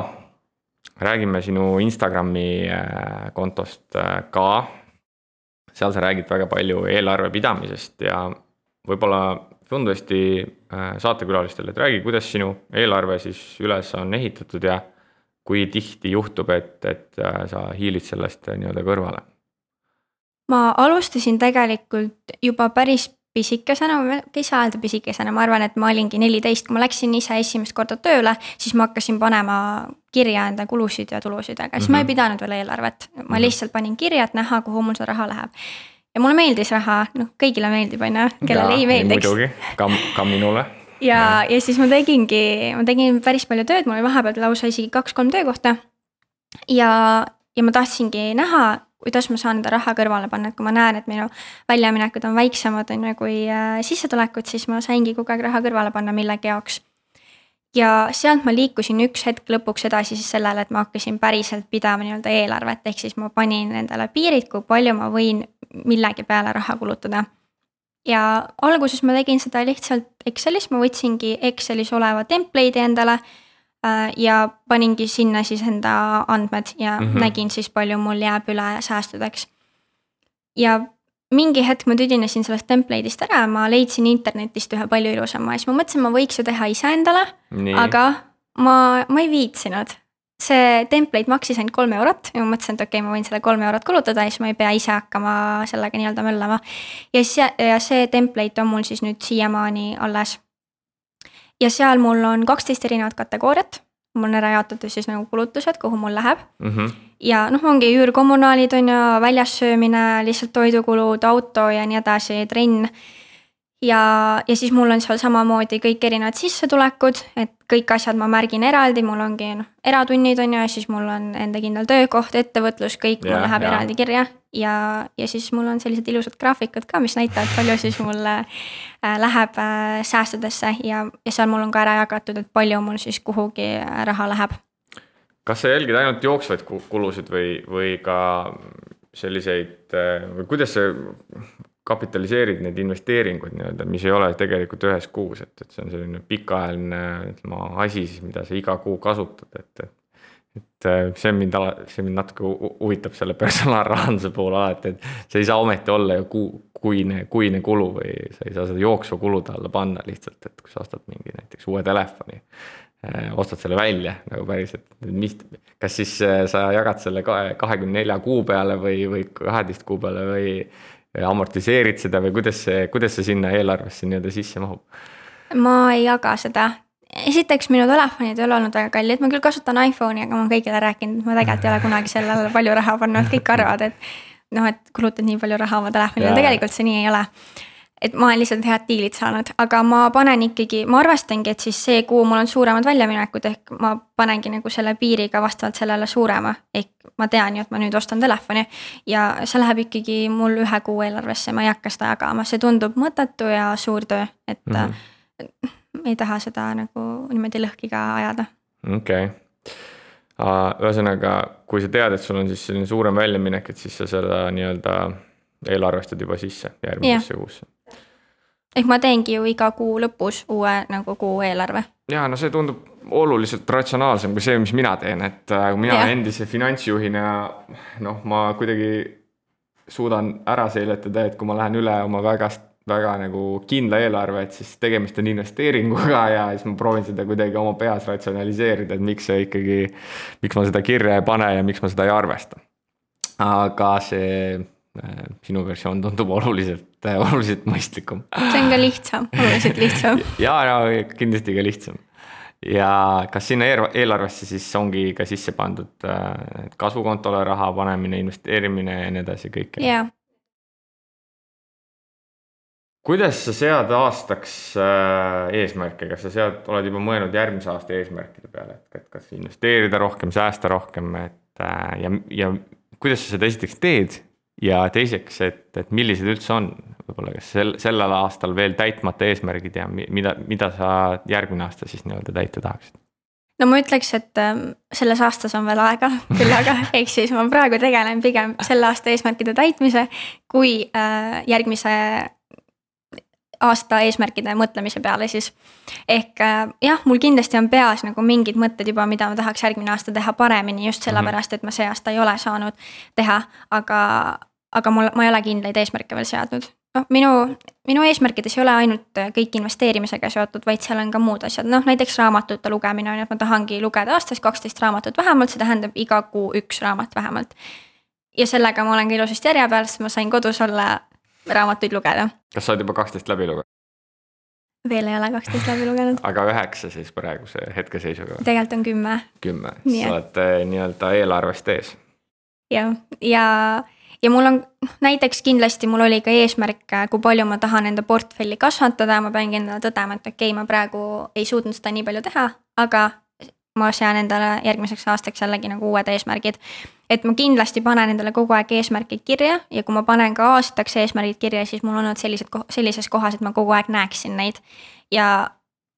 räägime sinu Instagrami äh, kontost äh, ka. seal sa räägid väga palju eelarve pidamisest ja võib-olla Fundvesti äh, saatekülalistele, et räägi, kuidas sinu eelarve siis üles on ehitatud ja kui tihti juhtub, et, et äh, sa hiilid sellest nii-öelda kõrvale ma alustasin tegelikult juba päris pisikesena, saa öelda pisikesena, ma arvan, et ma olingi neliteist, kui ma läksin ise esimest korda tööle, siis ma hakkasin panema kirja enda kulusid ja tulusid, aga siis mm -hmm. ma ei mhm. pidanud veel eelarvet. ma mm -hmm. lihtsalt panin kirja, et näha, kuhu mul see raha läheb. ja mulle meeldis raha, noh kõigile meeldib, on ju, kellele ei meeldiks. muidugi, ka, ka minule. ja, ja siis ma tegingi, ma tegin päris palju tööd, mul oli vahepeal lausa isegi kaks-kolm töökohta. ja, ja ma tahtsingi näha, kuidas ma saan enda raha kõrvale panna, et kui ma näen, et minu väljaminekud on väiksemad, on ju, kui äh, sissetulekud, siis ma saingi kogu aeg raha kõrvale panna millegi jaoks ja sealt ma liikusin üks hetk lõpuks edasi siis sellele, et ma hakkasin päriselt pidama nii-öelda eelarvet, ehk siis ma panin endale piirid, kui palju ma võin millegi peale raha kulutada. ja alguses ma tegin seda lihtsalt Excelis, ma võtsingi Excelis oleva template'i endale äh, ja paningi sinna siis enda andmed ja mm -hmm. nägin siis, palju mul jääb üle säästudeks. ja mingi hetk ma tüdinesin sellest template'ist ära, ma leidsin internetist ühe palju ilusama ja siis ma mõtlesin, ma võiks ju teha iseendale. aga ma, ma ei viitsinud. see template maksis ainult kolm eurot ja ma mõtlesin, et okei okay,, ma võin selle kolm eurot kulutada ja siis ma ei pea ise hakkama sellega nii-öelda möllama. ja siis, ja see template on mul siis nüüd siiamaani alles. Ja seal mul on kaksteist erinevat kategooriat mul on ära jaotatud siis nagu kulutused, kuhu mul läheb mm. -hmm. ja noh, ongi üürkommunaalid on ju, väljas söömine, lihtsalt toidukulud, auto ja nii edasi, trenn ja, ja siis mul on seal samamoodi kõik erinevad sissetulekud, et kõik asjad ma märgin eraldi, mul ongi noh, eratunnid on ju, ja siis mul on enda kindel töökoht, ettevõtlus, kõik yeah, mul läheb yeah. eraldi kirja. ja, ja siis mul on sellised ilusad graafikud ka, mis näitavad, palju siis mul äh, läheb äh, säästudesse ja, ja seal mul on ka ära jagatud, et palju mul siis kuhugi äh, raha läheb. kas sa jälgid ainult jooksvaid kulusid või, või ka selliseid või kuidas see kapitaliseerid neid investeeringuid nii-öelda, mis ei ole tegelikult ühes kuus, et, et see on selline pikaajaline ütleme asi siis, mida sa iga kuu kasutad, et, et. et see mind ala, see mind natuke huvitab selle personaalrahanduse puhul alati, et see ei saa ometi olla ju kuu, kuine, kuine kulu või sa ei saa seda jooksva kulude alla panna lihtsalt, et kui sa ostad mingi näiteks uue telefoni eh, ostad selle välja nagu päriselt, mis, kas siis eh, sa jagad selle kahekümne nelja kuu peale või, või kaheteist kuu peale või amortiseerid seda või kuidas see, kuidas see sinna eelarvesse nii-öelda sisse mahub? ma ei jaga seda. esiteks minu telefonid ei ole olnud väga kallid, ma küll kasutan iPhone'i, aga ma olen kõigile rääkinud, ma tegelikult ei ole kunagi sellele palju raha pannud, kõik arvavad, et noh, et kulutad nii palju raha oma telefonile, tegelikult see nii ei ole et ma olen lihtsalt head diilid saanud, aga ma panen ikkagi, ma arvestangi, et siis see kuu mul on suuremad väljaminekud, ehk ma panengi nagu selle piiri ka vastavalt sellele suurema. ehk ma tean ju, et ma nüüd ostan telefoni ja see läheb ikkagi mul ühe kuu eelarvesse, ma ei hakka seda jagama, see tundub mõttetu ja suur töö, et mm -hmm. ei taha seda nagu niimoodi lõhki ka ajada. okei okay ühesõnaga, kui sa tead, et sul on siis selline suurem väljaminek, et siis sa seda nii-öelda eelarvestad juba sisse järgmisesse kuusse ehk ma teengi ju iga kuu lõpus uue nagu kuu eelarve. ja no see tundub oluliselt ratsionaalsem kui see, mis mina teen, et äh, mina ja. endise finantsjuhina noh, ma kuidagi suudan ära seletada, et kui ma lähen üle oma väga, väga nagu kindla eelarve, et siis tegemist on investeeringuga ja siis ma proovin seda kuidagi oma peas ratsionaliseerida, et miks see ikkagi, miks ma seda kirja ei pane ja miks ma seda ei arvesta. aga see sinu versioon tundub oluliselt, äh, oluliselt mõistlikum. see on ka lihtsam, oluliselt lihtsam ja, ja kindlasti ka lihtsam. ja kas sinna eelarvesse siis ongi ka sisse pandud äh, kasvukontole raha panemine, investeerimine ja nii edasi, kõik? jaa. kuidas sa sead aastaks eesmärke, kas sa sead, oled juba mõelnud järgmise aasta eesmärkide peale, et kas investeerida rohkem, säästa rohkem, et ja, ja kuidas sa seda esiteks teed ja teiseks, et, et millised üldse on võib-olla, kas sel, sellel aastal veel täitmata eesmärgid ja mida, mida sa järgmine aasta siis nii-öelda täita tahaksid? no ma ütleks, et äh, selles aastas on veel aega, küll aga ehk siis ma praegu tegelen pigem selle aasta eesmärkide täitmise kui äh, järgmise aasta eesmärkide mõtlemise peale siis. ehk äh, jah, mul kindlasti on peas nagu mingid mõtted juba, mida ma tahaks järgmine aasta teha paremini just sellepärast, et ma see aasta ei ole saanud teha, aga, aga mul, ma ei ole kindlaid eesmärke veel seadnud. noh, minu, minu eesmärkides ei ole ainult kõik investeerimisega seotud, vaid seal on ka muud asjad, noh näiteks raamatute lugemine on ju, et ma tahangi lugeda aastas kaksteist raamatut vähemalt, see tähendab iga kuu üks raamat vähemalt. ja sellega ma olen ka ilusasti järje peal, sest ma sain kodus olla raamatuid lugeda. kas sa oled juba kaksteist läbi lugenud? veel ei ole kaksteist läbi lugenud. aga üheksa siis praeguse hetkeseisuga? tegelikult on kümme. kümme, sa oled eh, nii-öelda eelarvest ees. jah, ja, ja mul on noh, näiteks kindlasti mul oli ka eesmärk, kui palju ma tahan enda portfelli kasvatada, ma peangi endale tõdema, et okei okay,, ma praegu ei suutnud seda nii palju teha, aga ma sean endale järgmiseks aastaks jällegi nagu uued eesmärgid. et ma kindlasti panen endale kogu aeg eesmärgid kirja ja kui ma panen ka aastaks eesmärgid kirja, siis mul on olnud sellised, sellises kohas, et ma kogu aeg näeksin neid. ja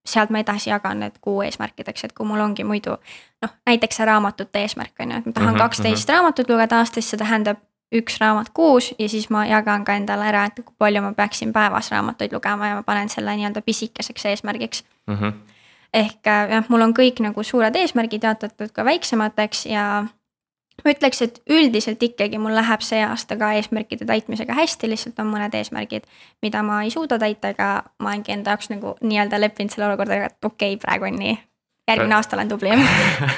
sealt ma edasi jagan need kuu eesmärkideks, et kui mul ongi muidu noh, näiteks see raamatute eesmärk on ju, et ma tahan mhm, kaksteist mm -hmm. raamatut lugeda aastas, see tähendab üks raamat kuus ja siis ma jagan ka endale ära, et kui palju ma peaksin päevas raamatuid lugema ja ma panen selle nii-öelda pisikeseks eesmärgiks mm. -hmm. ehk äh, jah, mul on kõik nagu suured eesmärgid jaotatud ka väiksemateks ja ma ütleks, et üldiselt ikkagi mul läheb see aasta ka eesmärkide täitmisega hästi, lihtsalt on mõned eesmärgid, mida ma ei suuda täita, aga ma olengi enda jaoks nagu nii-öelda leppinud selle olukordaga, et okei okay,, praegu on nii. Järgmine aasta olen tublim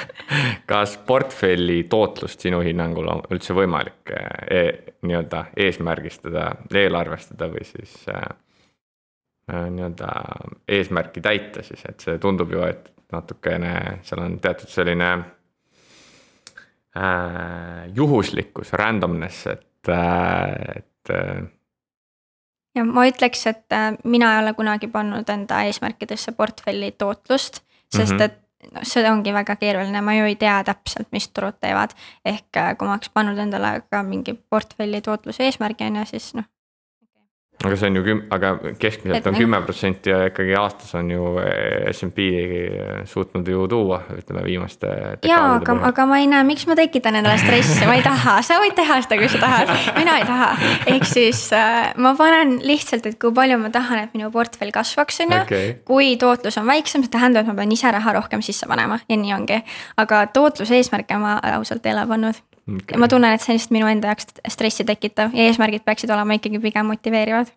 kas portfelli tootlust sinu hinnangul on üldse võimalik e nii-öelda eesmärgistada, eelarvestada või siis äh, nii-öelda eesmärki täita siis, et see tundub ju, et natukene seal on teatud selline äh, juhuslikkus, randomness, et äh,, et äh.... ja ma ütleks, et mina ei ole kunagi pannud enda eesmärkidesse portfelli tootlust, sest mm -hmm. et no see ongi väga keeruline, ma ju ei tea täpselt, mis turud teevad. ehk äh, kui ma oleks pannud endale ka mingi portfelli tootluse eesmärgi on ju, siis noh, aga see on ju küm-, aga keskmiselt on kümme protsenti ja ikkagi aastas on ju eh, SMP suutnud ju tuua, ütleme viimaste. jaa, aga, aga ma ei näe, miks ma tekitan endale stressi, ma ei taha, sa võid teha seda, kui sa tahad, mina ei taha. ehk siis äh, ma panen lihtsalt, et kui palju ma tahan, et minu portfell kasvaks, on ju. Kui tootlus on väiksem, see tähendab, et ma pean ise raha rohkem sisse panema. Ja nii ongi. aga tootluse eesmärke ma ausalt ei ole pannud okay.. ma tunnen, et see on lihtsalt minu enda jaoks stressi tekitav ja eesmärgid peaksid olema ikkagi pigem motiveerivad.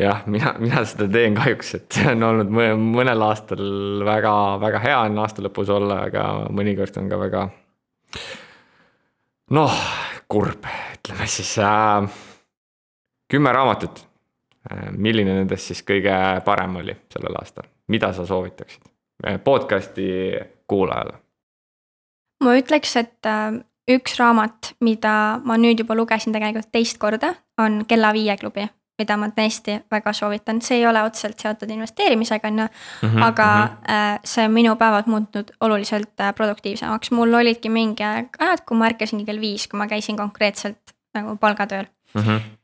jah, mina, mina seda teen kahjuks, et see on olnud mõnel aastal väga-väga hea on aasta lõpus olla, aga mõnikord on ka väga. noh, kurb, ütleme siis äh,. kümme raamatut. Äh, milline nendest siis kõige parem oli sellel aastal, mida sa soovitaksid äh, podcast'i kuulajale? ma ütleks, et äh, üks raamat, mida ma nüüd juba lugesin tegelikult teist korda, on Kella viie klubi, mida ma tõesti väga soovitan, see ei ole otseselt seotud investeerimisega, on ju. Mhm, aga mm -hmm. see on minu päevad muutnud oluliselt äh, produktiivsemaks, mul olidki mingi aeg ajad, kui ma ärkasingi kell viis, kui ma käisin konkreetselt nagu palgatööl mm. -hmm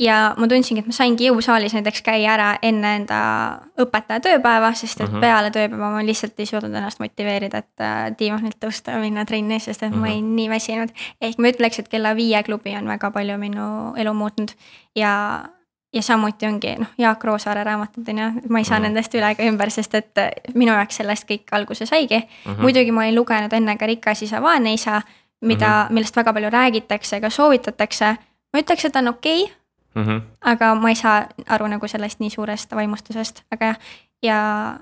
ja ma tundsingi, et ma saingi jõusaalis näiteks käia ära enne enda õpetaja tööpäeva, sest et mm -hmm. peale tööpäeva ma lihtsalt ei suutnud ennast motiveerida, et äh, diivanilt tõusta ja minna trenni, sest et mm -hmm. ma olin mhm. nii väsinud. ehk ma ütleks, et kella viie klubi on väga palju minu elu muutnud ja, ja samuti ongi noh, Jaak Roosaare raamatud on ju, ma ei saa mm -hmm. nendest üle ega ümber, sest et äh, minu jaoks sellest kõik alguse saigi mm. -hmm. muidugi ma olin lugenud enne ka Rikas isa, vaene isa, mida mm, -hmm. millest väga palju räägitakse, ega soovitatakse. ma ütleks, et ta on okei okay, mm. -hmm. aga ma ei saa aru nagu sellest nii suurest vaimustusest, aga jah. ja,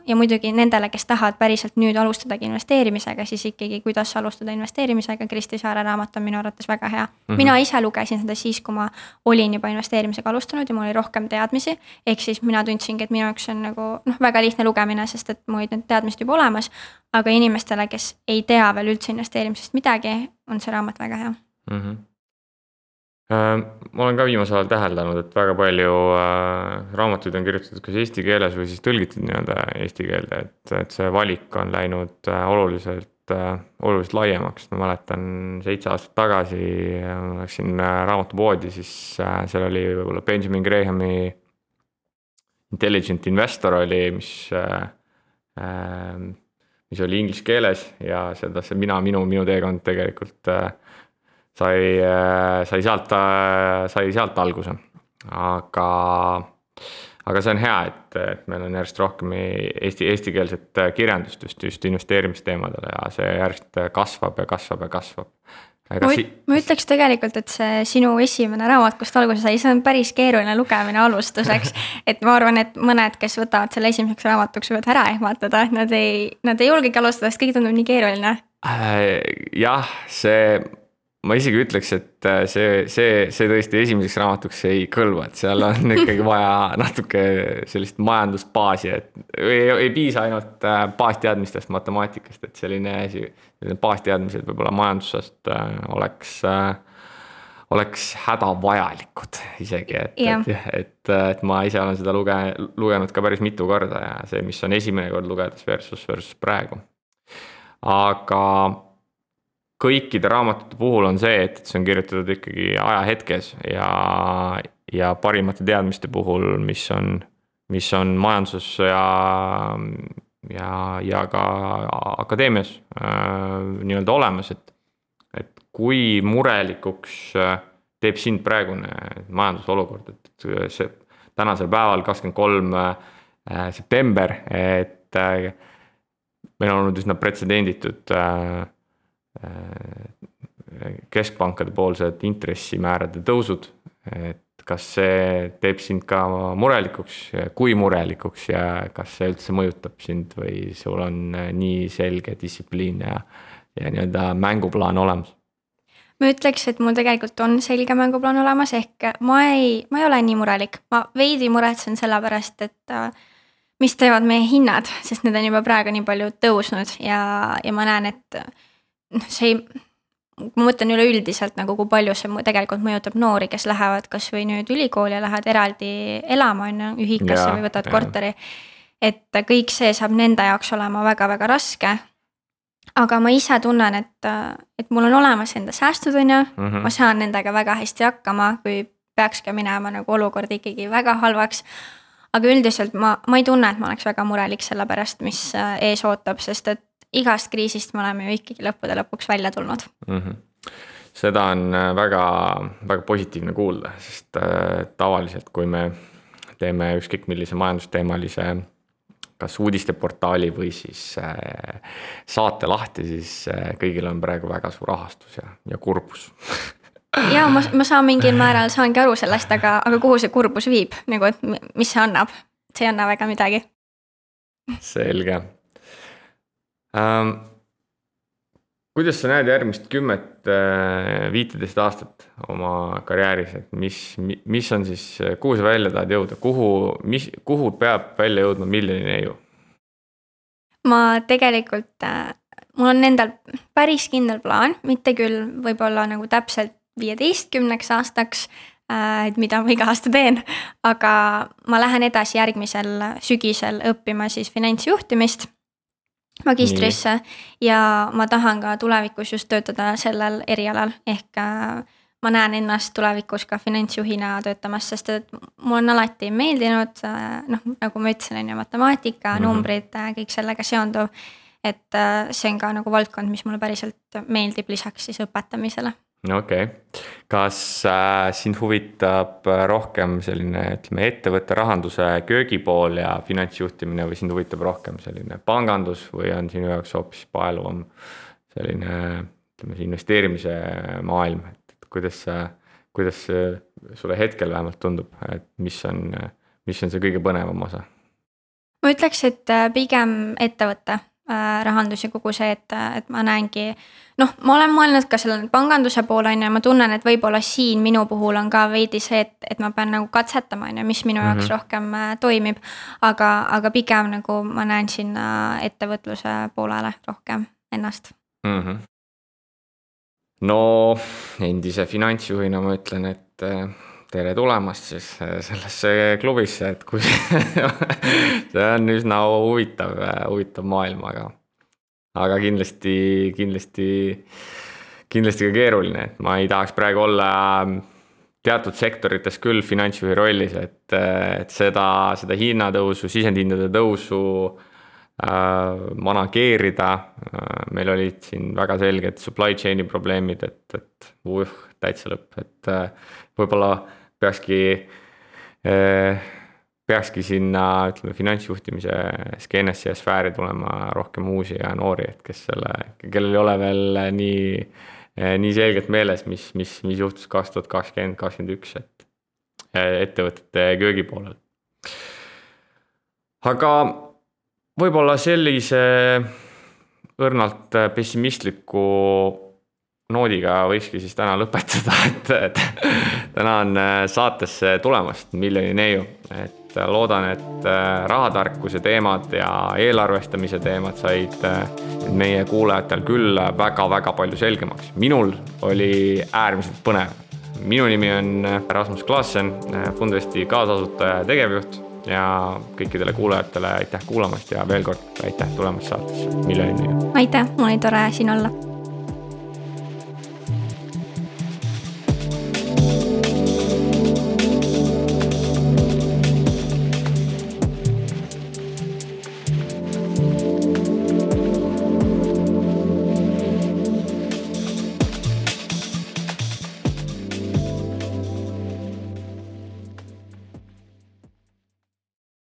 ja muidugi nendele, kes tahavad päriselt nüüd alustadagi investeerimisega, siis ikkagi, kuidas alustada investeerimisega, Kristi Saare raamat on minu arvates väga hea mm. -hmm. mina ise lugesin seda siis, kui ma olin juba investeerimisega alustanud ja mul oli rohkem teadmisi. ehk siis mina tundsingi, et minu jaoks on nagu noh, väga lihtne lugemine, sest et mul olid need teadmised juba olemas. aga inimestele, kes ei tea veel üldse investeerimisest midagi, on see raamat väga hea mm. -hmm ma olen ka viimasel ajal täheldanud, et väga palju äh, raamatuid on kirjutatud kas eesti keeles või siis tõlgitud nii-öelda eesti keelde, et, et see valik on läinud äh, oluliselt, oluliselt laiemaks, ma mäletan seitse aastat tagasi läksin raamatupoodi, siis seal oli võib-olla Benjamin Grahami Intelligent Investor oli, mis mis oli inglise keeles ja seda, see mina, minu, minu teekond tegelikult äh, sai, äh, sai sealt, äh, sai sealt alguse, aga, aga see on hea, et, et meil on järjest rohkem eesti, eestikeelset kirjandust just, just investeerimisteemadele ja see järjest kasvab ja kasvab ja kasvab. ma, si ma ütleks tegelikult, et see sinu esimene raamat, kust alguse sai, see on päris keeruline lugemine alustuseks. et ma arvan, et mõned, kes võtavad selle esimeseks raamatuks, võivad ära ehmatada, et nad ei, nad ei julgegi alustada, sest kõik tundub nii keeruline äh,. jah, see ma isegi ütleks, et äh, see, see, see tõesti esimeseks raamatuks ei kõlba, et seal on ikkagi vaja natuke sellist majandusbaasi, et ei, ei piisa ainult äh, baasteadmistest matemaatikast, et selline asi, selline baasteadmised võib-olla majandusest äh, oleks, oleks hädavajalikud isegi, et, et, et, et ma ise olen seda luge-, lugenud ka päris mitu korda ja see, mis on esimene kord lugedes versus, versus praegu. aga kõikide raamatute puhul on see, et, see on kirjutatud ikkagi ajahetkes ja, ja parimate teadmiste puhul, mis on, mis on majanduses ja, ja, ja ka akadeemias äh, nii-öelda olemas, et, et kui murelikuks äh, teeb sind praegune majanduse olukord, et see tänasel päeval, kakskümmend kolm äh, september, et äh, meil on olnud üsna pretsedenditud äh, keskpankade poolsed intressimäärade tõusud, et kas see teeb sind ka murelikuks, kui murelikuks ja kas see üldse mõjutab sind või sul on nii selge distsipliin ja, ja nii-öelda mänguplaan olemas? ma ütleks, et mul tegelikult on selge mänguplaan olemas, ehk ma ei, ma ei ole nii murelik, ma veidi muretsen selle pärast, et äh, mis teevad meie hinnad, sest need on juba praegu nii palju tõusnud ja, ja ma näen, et noh, see ei, ma mõtlen üleüldiselt nagu, kui palju see tegelikult mõjutab noori, kes lähevad kasvõi nüüd ülikooli ja lähevad eraldi elama, on ju, ühikasse või võtavad jaa. korteri. et kõik see saab nende jaoks olema väga-väga raske. aga ma ise tunnen, et, et mul on olemas enda säästud, on ju, Mhm. ma saan nendega väga hästi hakkama, kui peaks ka minema nagu olukord ikkagi väga halvaks. aga üldiselt ma, ma ei tunne, et ma oleks väga murelik selle pärast, mis ees ootab, sest et igast kriisist me oleme ju ikkagi lõppude lõpuks välja tulnud. mm. -hmm. seda on äh, väga, väga positiivne kuulda, sest äh, tavaliselt, kui me teeme ükskõik millise majandusteemalise kas uudisteportaali või siis äh, saate lahti, siis kõigil on praegu väga suur ahastus ja, ja kurbus ja ma, ma saan mingil määral, saangi aru sellest, aga, aga kuhu see kurbus viib, nagu et mi- mis see annab? see ei anna väga midagi. selge ähm,. kuidas sa näed järgmist kümmet, viiteist aastat oma karjääris, et mis, mis on siis, kuhu sa välja tahad jõuda, kuhu, mis, kuhu peab välja jõudma miljoni neiu? ma tegelikult, mul on endal päris kindel plaan, mitte küll võib-olla nagu täpselt viieteistkümneks aastaks, et mida ma iga aasta teen, aga ma lähen edasi järgmisel sügisel õppima siis finantsjuhtimist magistrisse ja ma tahan ka tulevikus just töötada sellel erialal, ehk äh, ma näen ennast tulevikus ka finantsjuhina töötamas, sest et mul on alati meeldinud äh, noh, nagu ma ütlesin, on ju matemaatika mm. -hmm. numbrid, kõik sellega seonduv. et äh, see on ka nagu valdkond, mis mulle päriselt meeldib, lisaks siis õpetamisele okei okay., kas äh, sind huvitab äh, rohkem selline, ütleme, ettevõtte rahanduse köögipool ja finantsjuhtimine või sind huvitab rohkem selline pangandus või on sinu jaoks hoopis paeluvam selline, ütleme, see investeerimise maailm, et, kuidas sa, kuidas sulle hetkel vähemalt tundub, et mis on, mis on see kõige põnevam osa? ma ütleks, et äh, pigem ettevõte rahandus ja kogu see, et, et ma näengi. noh, ma olen mõelnud ka selle panganduse poole on ju, ma tunnen, et võib-olla siin minu puhul on ka veidi see, et, et ma pean nagu katsetama, on ju, mis minu jaoks mm Mhm. -hmm. rohkem äh, toimib. aga, aga pigem nagu ma näen sinna ettevõtluse poolele rohkem ennast. mm. -hmm. no endise finantsjuhina ma ütlen, et äh, tere tulemast siis äh, sellesse klubisse, et kui see on üsna huvitav, huvitav maailm, aga, aga kindlasti, kindlasti, kindlasti ka keeruline, et ma ei tahaks praegu olla teatud sektorites küll finantsjuhi rollis, et, et seda, seda hinnatõusu, sisendhindade tõusu äh, manageerida äh,. meil olid siin väga selged supply chain'i probleemid, et, et uh, täitsa lõpp, et äh, võib-olla peakski äh,, peakski sinna, ütleme, finantsjuhtimise skeenesse ja sfääri tulema rohkem uusi ja noori, et kes selle, kellel ei ole veel nii, nii selgelt meeles, mis, mis, mis juhtus kaks tuhat kakskümmend, kakskümmend üks, et äh, ettevõtete köögipoolel. aga võib-olla sellise õrnalt pessimistliku noodiga võikski siis täna lõpetada, et, et tänan saatesse tulemast, Miljoni neiu, et loodan, et rahatarkuse teemad ja eelarvestamise teemad said meie kuulajatel küll väga-väga palju selgemaks. minul oli äärmiselt põnev. Minu nimi on Rasmus Klaassen, Fundvesti kaasasutaja ja tegevjuht ja kõikidele kuulajatele aitäh kuulamast ja veel kord aitäh tulemast saatesse. Inimene. aitäh, mul oli tore siin olla